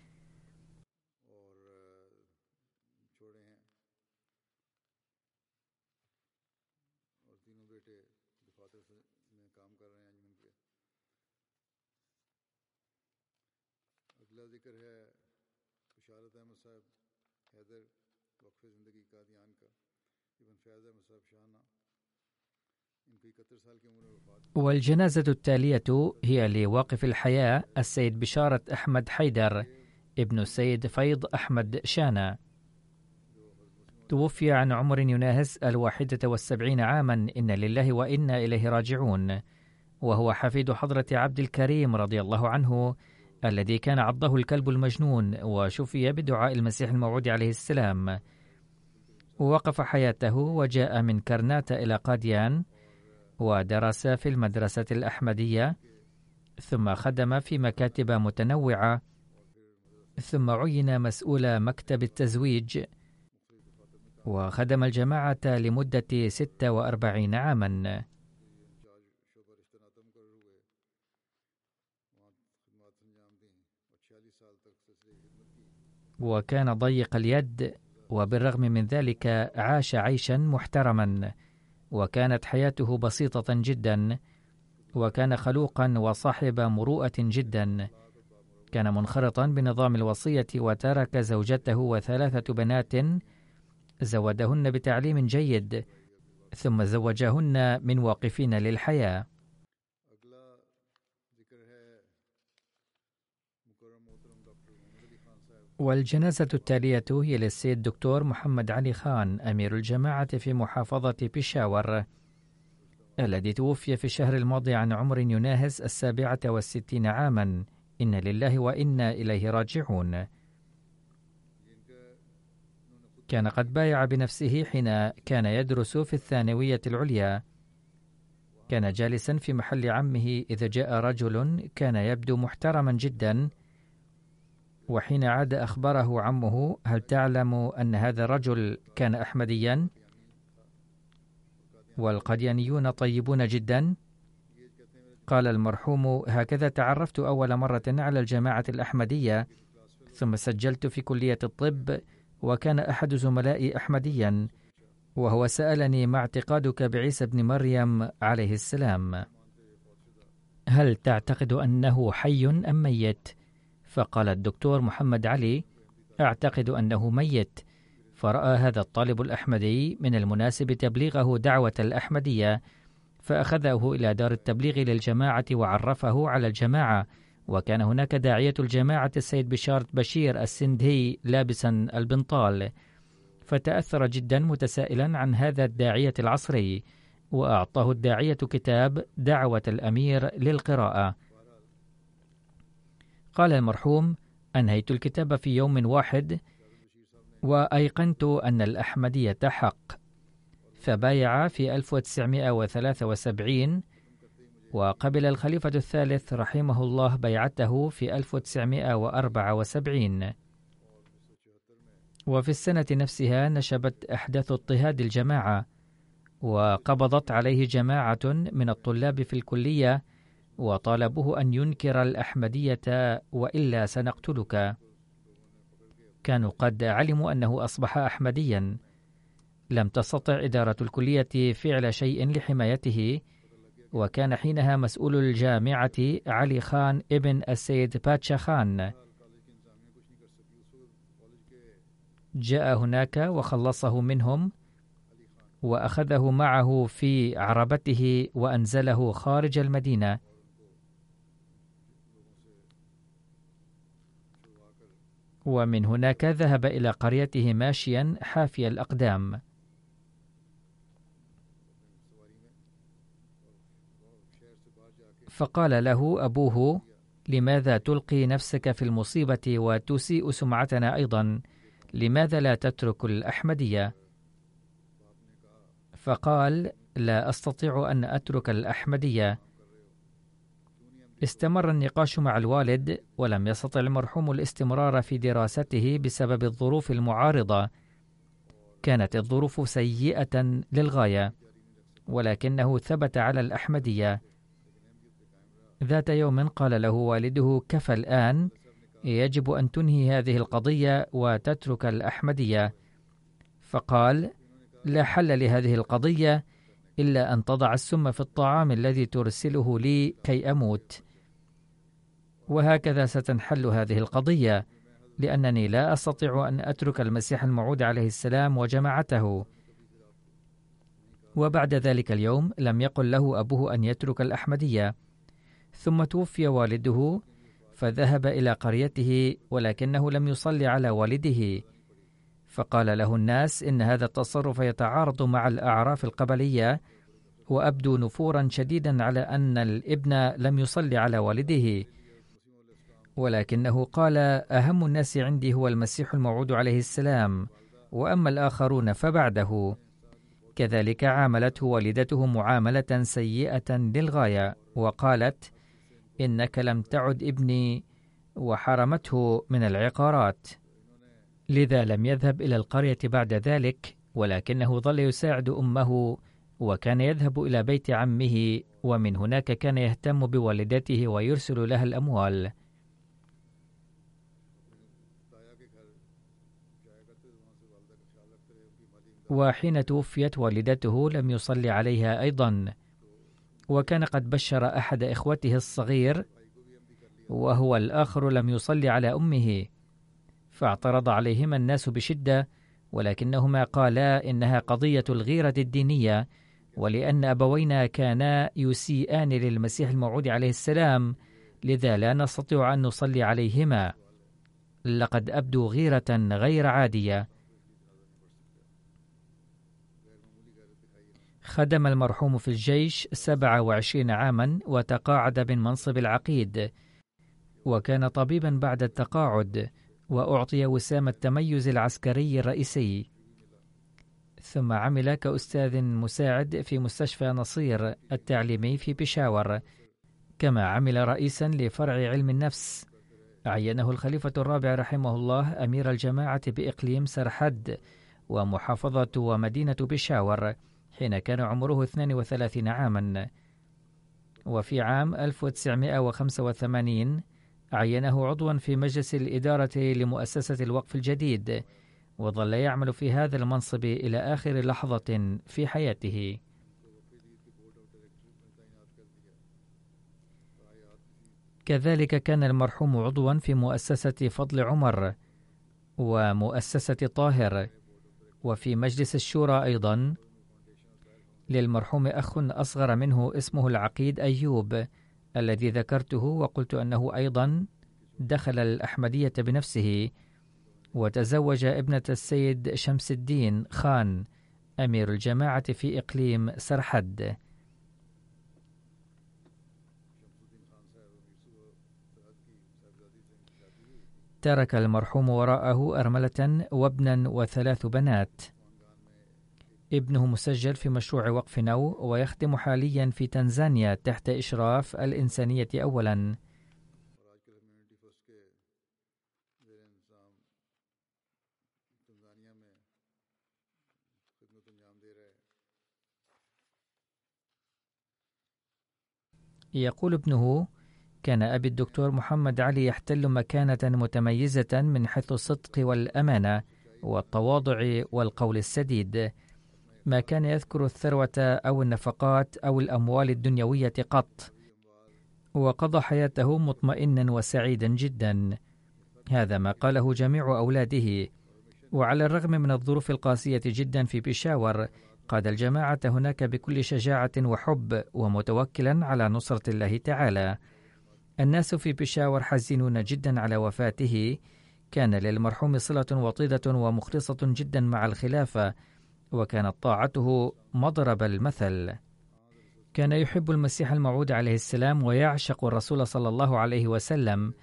والجنازة التالية هي لواقف الحياة السيد بشارة أحمد حيدر ابن السيد فيض أحمد شانا توفي عن عمر يناهز الواحدة والسبعين عاما. إن لله وإنا إليه راجعون. وهو حفيد حضرة عبد الكريم رضي الله عنه الذي كان عضه الكلب المجنون وشفي بدعاء المسيح الموعود عليه السلام. ووقف حياته وجاء من كرنات إلى قاديان. ودرس في المدرسة الأحمدية ثم خدم في مكاتب متنوعة ثم عين مسؤول مكتب التزويج. وخدم الجماعة لمدة 46 عاماً. وكان ضيق اليد وبالرغم من ذلك عاش عيشا محترما. وكانت حياته بسيطة جدا وكان خلوقا وصاحب مروءة جدا. كان منخرطا بنظام الوصية وترك زوجته وثلاثة بنات زودهن بتعليم جيد ثم زوجهن من واقفين للحياة. والجنازة التالية هي للسيد دكتور محمد علي خان أمير الجماعة في محافظة بيشاور الذي توفي في الشهر الماضي عن عمر يناهز السابعة والستين عاما. إن لله وإنا إليه راجعون. كان قد بايع بنفسه حين كان يدرس في الثانوية العليا. كان جالسا في محل عمه إذ جاء رجل كان يبدو محترما جدا. وحين عاد أخبره عمه هل تعلم أن هذا الرجل كان أحمديا؟ والقديانيون طيبون جدا؟ قال المرحوم هكذا تعرفت أول مرة على الجماعة الأحمدية ثم سجلت في كلية الطب وكان أحد زملائي أحمديا وهو سألني ما اعتقادك بعيسى بن مريم عليه السلام. هل تعتقد أنه حي أم ميت؟ فقال الدكتور محمد علي أعتقد أنه ميت فرأى هذا الطالب الأحمدي من المناسب تبليغه دعوة الأحمدية فأخذه إلى دار التبليغ للجماعة وعرفه على الجماعة وكان هناك داعية الجماعة السيد بشارة بشير السندهي لابسا البنطال فتأثر جدا متسائلا عن هذا الداعية العصري وأعطاه الداعية كتاب دعوة الأمير للقراءة. قال المرحوم أنهيت الكتاب في يوم واحد وأيقنت أن الأحمدية حق. فبايع في 1973 وقبل الخليفة الثالث رحمه الله بيعته في 1974 وفي السنة نفسها نشبت أحداث اضطهاد الجماعة وقبضت عليه جماعة من الطلاب في الكلية وطالبوه أن ينكر الأحمدية وإلا سنقتلك. كانوا قد علموا أنه أصبح أحمديا. لم تستطع إدارة الكلية فعل شيء لحمايته وكان حينها مسؤول الجامعة علي خان ابن السيد باتشا خان. جاء هناك وخلصه منهم وأخذه معه في عربته وأنزله خارج المدينة. ومن هناك ذهب إلى قريته ماشيا حافي الأقدام. فقال له أبوه لماذا تلقي نفسك في المصيبة وتسيء سمعتنا أيضا؟ لماذا لا تترك الأحمدية؟ فقال لا أستطيع أن أترك الأحمدية. استمر النقاش مع الوالد ولم يستطع المرحوم الاستمرار في دراسته بسبب الظروف المعارضة. كانت الظروف سيئة للغاية ولكنه ثبت على الأحمدية. ذات يوم قال له والده كفى الآن يجب أن تنهي هذه القضية وتترك الأحمدية. فقال لا حل لهذه القضية إلا أن تضع السم في الطعام الذي ترسله لي كي أموت. وهكذا ستنحل هذه القضية لأنني لا أستطيع أن أترك المسيح الموعود عليه السلام وجماعته. وبعد ذلك اليوم لم يقل له أبوه أن يترك الأحمدية. ثم توفي والده فذهب إلى قريته ولكنه لم يصلي على والده. فقال له الناس إن هذا التصرف يتعارض مع الأعراف القبلية وأبدو نفورا شديدا على أن الابن لم يصلي على والده. ولكنه قال أهم الناس عندي هو المسيح الموعود عليه السلام وأما الآخرون فبعده. كذلك عاملته والدته معاملة سيئة للغاية وقالت إنك لم تعد ابني. وحرمته من العقارات. لذا لم يذهب إلى القرية بعد ذلك ولكنه ظل يساعد أمه وكان يذهب إلى بيت عمه ومن هناك كان يهتم بوالدته ويرسل لها الأموال. وحين توفيت والدته لم يصلي عليها أيضا. وكان قد بشر أحد إخوته الصغير وهو الآخر لم يصلي على أمه. فاعترض عليهما الناس بشدة ولكنهما قالا إنها قضية الغيرة الدينية ولأن أبوينا كانا يسيئان للمسيح الموعود عليه السلام لذا لا نستطيع أن نصلي عليهما. لقد ابدوا غيرة غير عادية. خدم المرحوم في الجيش سبع وعشرين عاما وتقاعد من منصب العقيد. وكان طبيبا بعد التقاعد وأعطي وسام التميز العسكري الرئيسي. ثم عمل كأستاذ مساعد في مستشفى نصير التعليمي في بشاور كما عمل رئيسا لفرع علم النفس. عينه الخليفة الرابع رحمه الله أمير الجماعة بإقليم سرحد ومحافظة ومدينة بشاور حين كان عمره 32 عاما وفي عام 1985 عينه عضوا في مجلس الإدارة لمؤسسة الوقف الجديد وظل يعمل في هذا المنصب إلى آخر لحظة في حياته. كذلك كان المرحوم عضوا في مؤسسة فضل عمر ومؤسسة طاهر وفي مجلس الشورى أيضا للمرحوم أخ أصغر منه اسمه العقيد أيوب الذي ذكرته وقلت أنه أيضا دخل الأحمدية بنفسه. وتزوج ابنة السيد شمس الدين خان أمير الجماعة في إقليم سرحد. ترك المرحوم وراءه أرملة وابنا وثلاث بنات. ابنه مسجل في مشروع وقف نو ويخدم حاليا في تنزانيا تحت إشراف الإنسانية أولا. يقول ابنه كان أبي الدكتور محمد علي يحتل مكانة متميزة من حيث الصدق والأمانة والتواضع والقول السديد. ما كان يذكر الثروة أو النفقات أو الأموال الدنيوية قط. وقضى حياته مطمئنا وسعيدا جدا. هذا ما قاله جميع أولاده. وعلى الرغم من الظروف القاسية جدا في بيشاور قاد الجماعة هناك بكل شجاعة وحب ومتوكلا على نصرة الله تعالى. الناس في بيشاور حزينون جدا على وفاته. كان للمرحوم صلة وطيدة ومخلصة جدا مع الخلافة. وكانت طاعته مضرب المثل. كان يحب المسيح الموعود عليه السلام ويعشق الرسول صلى الله عليه وسلم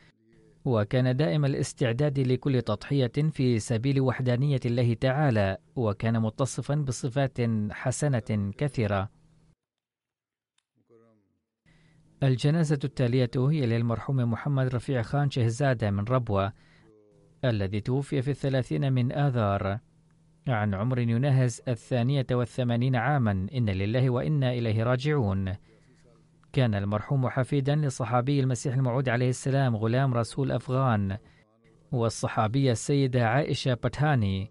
وكان دائم الاستعداد لكل تضحية في سبيل وحدانية الله تعالى وكان متصفا بصفات حسنة كثيرة. الجنازة التالية هي للمرحوم محمد رفيع خان شهزادة من ربوة الذي توفي في الثلاثين من آذار. عن عمر يناهز الثانية والثمانين عاما. إن لله وإنا إليه راجعون. كان المرحوم حفيدا لصحابي المسيح الموعود عليه السلام غلام رسول أفغان والصحابية السيدة عائشة بتهاني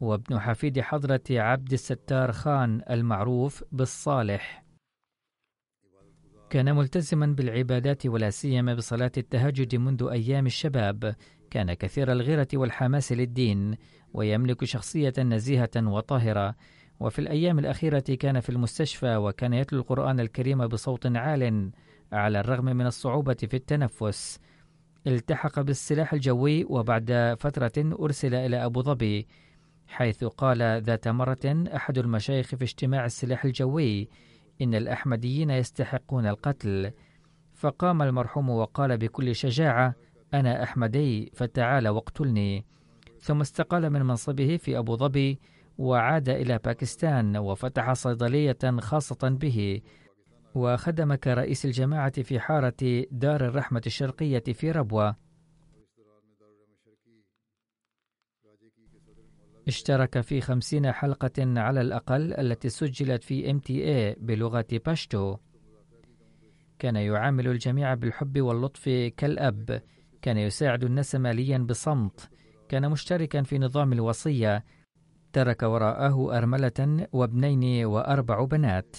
وابن حفيد حضرة عبد الستار خان المعروف بالصالح. كان ملتزما بالعبادات ولا سيما بصلاة التهجد منذ أيام الشباب. كان كثير الغيرة والحماس للدين ويملك شخصية نزيهة وطاهرة. وفي الأيام الأخيرة كان في المستشفى وكان يتلو القرآن الكريم بصوت عال على الرغم من الصعوبة في التنفس. التحق بالسلاح الجوي وبعد فترة أرسل إلى أبو ظبي حيث قال ذات مرة أحد المشايخ في اجتماع السلاح الجوي إن الأحمديين يستحقون القتل فقام المرحوم وقال بكل شجاعة أنا أحمدي فتعال واقتلني. ثم استقال من منصبه في أبو ظبي وعاد إلى باكستان وفتح صيدلية خاصة به. وخدم كرئيس الجماعة في حارة دار الرحمة الشرقية في ربوة. اشترك في خمسين حلقة على الأقل التي سجلت في MTA بلغة باشتو. كان يعامل الجميع بالحب واللطف كالأب. كان يساعد الناس ماليا بصمت. كان مشتركا في نظام الوصية. ترك وراءه أرملة وابنين وأربع بنات.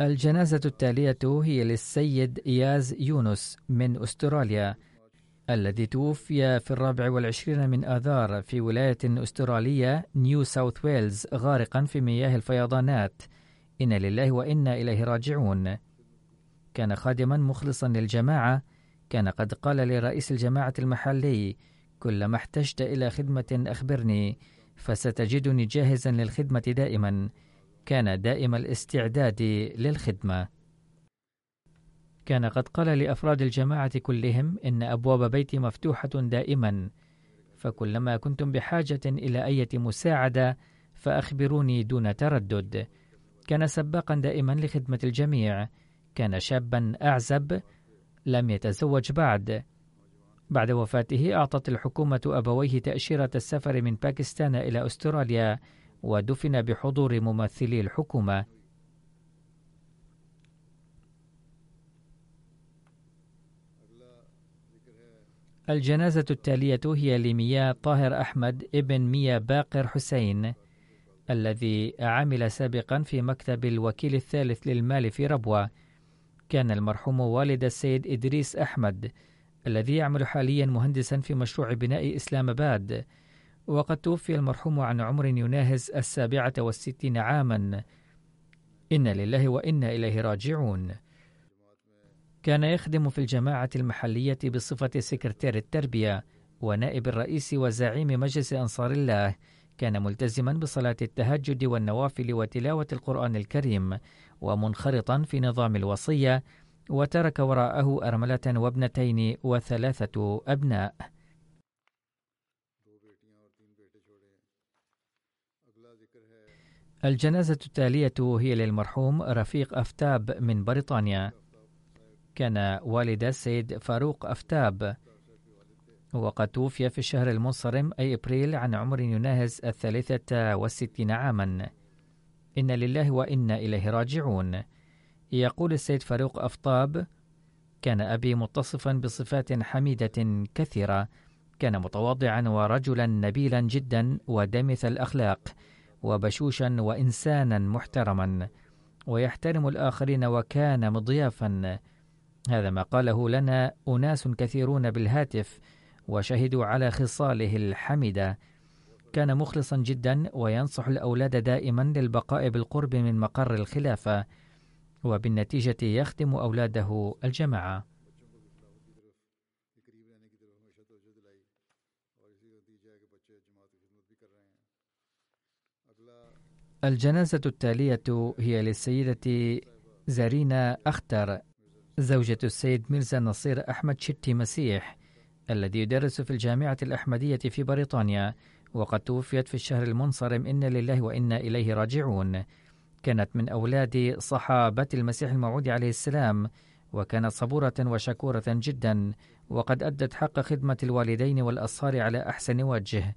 الجنازة التالية هي للسيد إياز يونس من أستراليا. الذي توفي في الرابع والعشرين من آذار في ولاية أسترالية نيو ساوث ويلز غارقا في مياه الفيضانات. إن لله وإنا إليه راجعون. كان خادما مخلصا للجماعة. كان قد قال لرئيس الجماعة المحلي كلما احتجت إلى خدمة أخبرني فستجدني جاهزا للخدمة دائما. كان دائم الاستعداد للخدمة. كان قد قال لأفراد الجماعة كلهم إن أبواب بيتي مفتوحة دائما فكلما كنتم بحاجة إلى أية مساعدة فأخبروني دون تردد. كان سباقا دائما لخدمة الجميع. كان شابا أعزب لم يتزوج بعد. بعد وفاته أعطت الحكومة أبويه تأشيرة السفر من باكستان إلى أستراليا ودفن بحضور ممثلي الحكومة. الجنازة التالية هي لمياه طاهر أحمد ابن مياه باقر حسين الذي عمل سابقا في مكتب الوكيل الثالث للمال في ربوة. كان المرحوم والد السيد إدريس أحمد الذي يعمل حاليا مهندسا في مشروع بناء إسلام آباد. وقد توفي المرحوم عن عمر يناهز السابعة والستين عاما. إن لله وإنا إليه راجعون. كان يخدم في الجماعة المحلية بصفة سكرتير التربية ونائب الرئيس وزعيم مجلس أنصار الله كان ملتزما بصلاة التهجد والنوافل وتلاوة القرآن الكريم ومنخرطا في نظام الوصية وترك وراءه أرملة وابنتين وثلاثة أبناء. الجنازة التالية هي للمرحوم رفيق أفتاب من بريطانيا. كان والد السيد فاروق أفتاب. وقد توفي في الشهر المنصرم أي إبريل عن عمر يناهز الثالثة والستين عاما. إن لله وإنا إليه راجعون. يقول السيد فاروق أفطاب كان أبي متصفا بصفات حميدة كثيرة. كان متواضعا ورجلا نبيلا جدا ودمث الأخلاق وبشوشا وإنسانا محترما. ويحترم الآخرين وكان مضيافا. هذا ما قاله لنا أناس كثيرون بالهاتف وشهدوا على خصاله الحميدة. كان مخلصا جدا وينصح الأولاد دائما للبقاء بالقرب من مقر الخلافة وبالنتيجة يخدم أولاده الجماعة. الجنازة التالية هي للسيدة زارينا أختر. زوجة السيد ميرزا نصير أحمد شتي مسيح الذي يدرس في الجامعة الأحمدية في بريطانيا وقد توفيت في الشهر المنصرم إن لله وإنا إليه راجعون. كانت من أولاد صحابة المسيح الموعود عليه السلام وكانت صبورة وشكورة جدا وقد أدت حق خدمة الوالدين والأصهار على أحسن وجه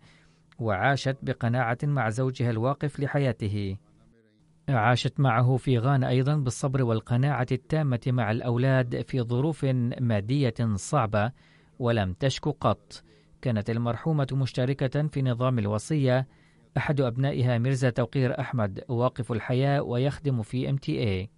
وعاشت بقناعة مع زوجها الواقف لحياته. عاشت معه في غانا أيضا بالصبر والقناعة التامة مع الأولاد في ظروف مادية صعبة ولم تشك قط. كانت المرحومة مشتركة في نظام الوصية. أحد أبنائها ميرزا توقير أحمد واقف الحياة ويخدم في إم تي اي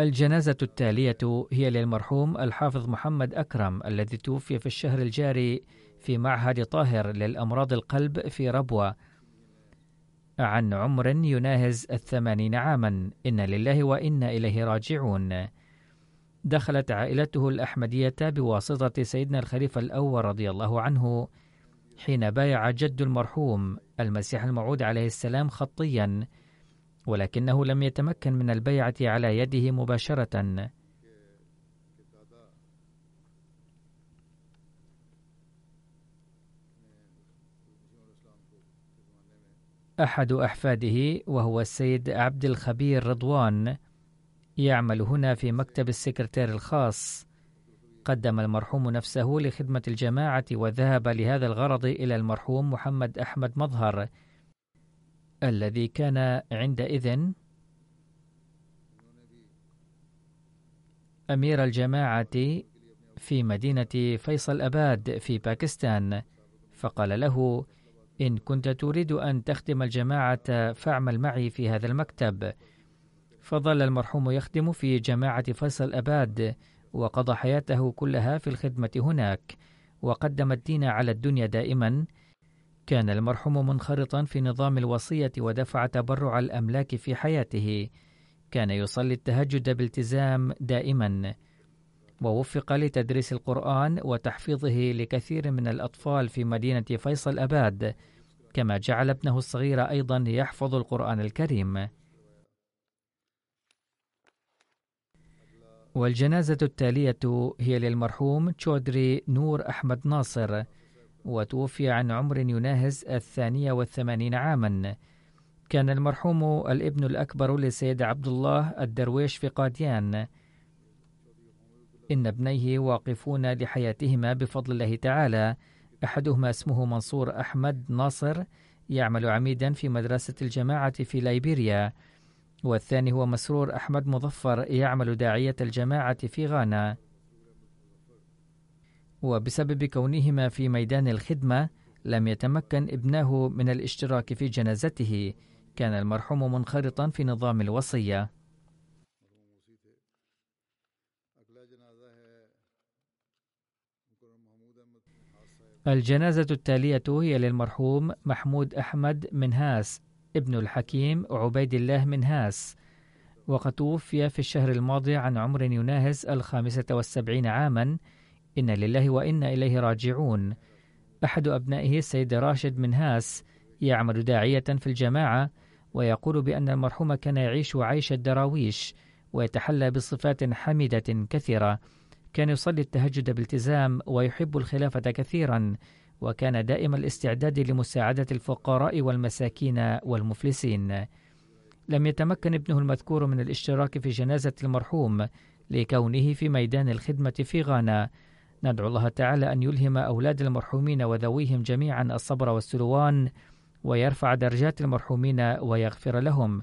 الجنازة التالية هي للمرحوم الحافظ محمد أكرم الذي توفي في الشهر الجاري في معهد طاهر للأمراض القلب في ربوة. عن عمر يناهز الثمانين عاما. إن لله وإنا إليه راجعون. دخلت عائلته الأحمدية بواسطة سيدنا الخليفة الأول رضي الله عنه حين بايع جد المرحوم المسيح الموعود عليه السلام خطيا ولكنه لم يتمكن من البيعة على يده مباشرة. أحد أحفاده وهو السيد عبد الخبير رضوان يعمل هنا في مكتب السكرتير الخاص. قدم المرحوم نفسه لخدمة الجماعة وذهب لهذا الغرض إلى المرحوم محمد أحمد مظهر الذي كان عندئذ أمير الجماعة في مدينة فيصل أباد في باكستان. فقال له إن كنت تريد أن تخدم الجماعة فاعمل معي في هذا المكتب. فظل المرحوم يخدم في جماعة فيصل أباد وقضى حياته كلها في الخدمة هناك وقدم الدين على الدنيا دائما. كان المرحوم منخرطا في نظام الوصية ودفع تبرع الأملاك في حياته. كان يصلي التهجد بالتزام دائما. ووفق لتدريس القرآن وتحفيظه لكثير من الأطفال في مدينة فيصل أباد. كما جعل ابنه الصغير أيضا يحفظ القرآن الكريم. والجنازة التالية هي للمرحوم تشودري نور أحمد ناصر وتوفي عن عمر يناهز الثانية والثمانين عاما. كان المرحوم الابن الأكبر لسيد عبد الله الدرويش في قاديان. إن ابنيه واقفون لحياتهما بفضل الله تعالى. أحدهما اسمه منصور أحمد ناصر يعمل عميدا في مدرسة الجماعة في ليبيريا. والثاني هو مسرور أحمد مظفر يعمل داعية الجماعة في غانا. وبسبب كونهما في ميدان الخدمة لم يتمكن ابناه من الاشتراك في جنازته. كان المرحوم منخرطا في نظام الوصية. الجنازة التالية هي للمرحوم محمود أحمد منهاس ابن الحكيم عبيد الله منهاس وقد توفي في الشهر الماضي عن عمر يناهز الخامسة والسبعين عاما. إن لله وإنا إليه راجعون. أحد أبنائه السيد راشد منهاس يعمل داعية في الجماعة ويقول بأن المرحوم كان يعيش عيش الدراويش ويتحلى بصفات حميدة كثيرة. كان يصلي التهجد بالتزام ويحب الخلافة كثيرا وكان دائم الاستعداد لمساعدة الفقراء والمساكين والمفلسين. لم يتمكن ابنه المذكور من الاشتراك في جنازة المرحوم لكونه في ميدان الخدمة في غانا. ندعو الله تعالى أن يلهم أولاد المرحومين وذويهم جميعا الصبر والسلوان ويرفع درجات المرحومين ويغفر لهم.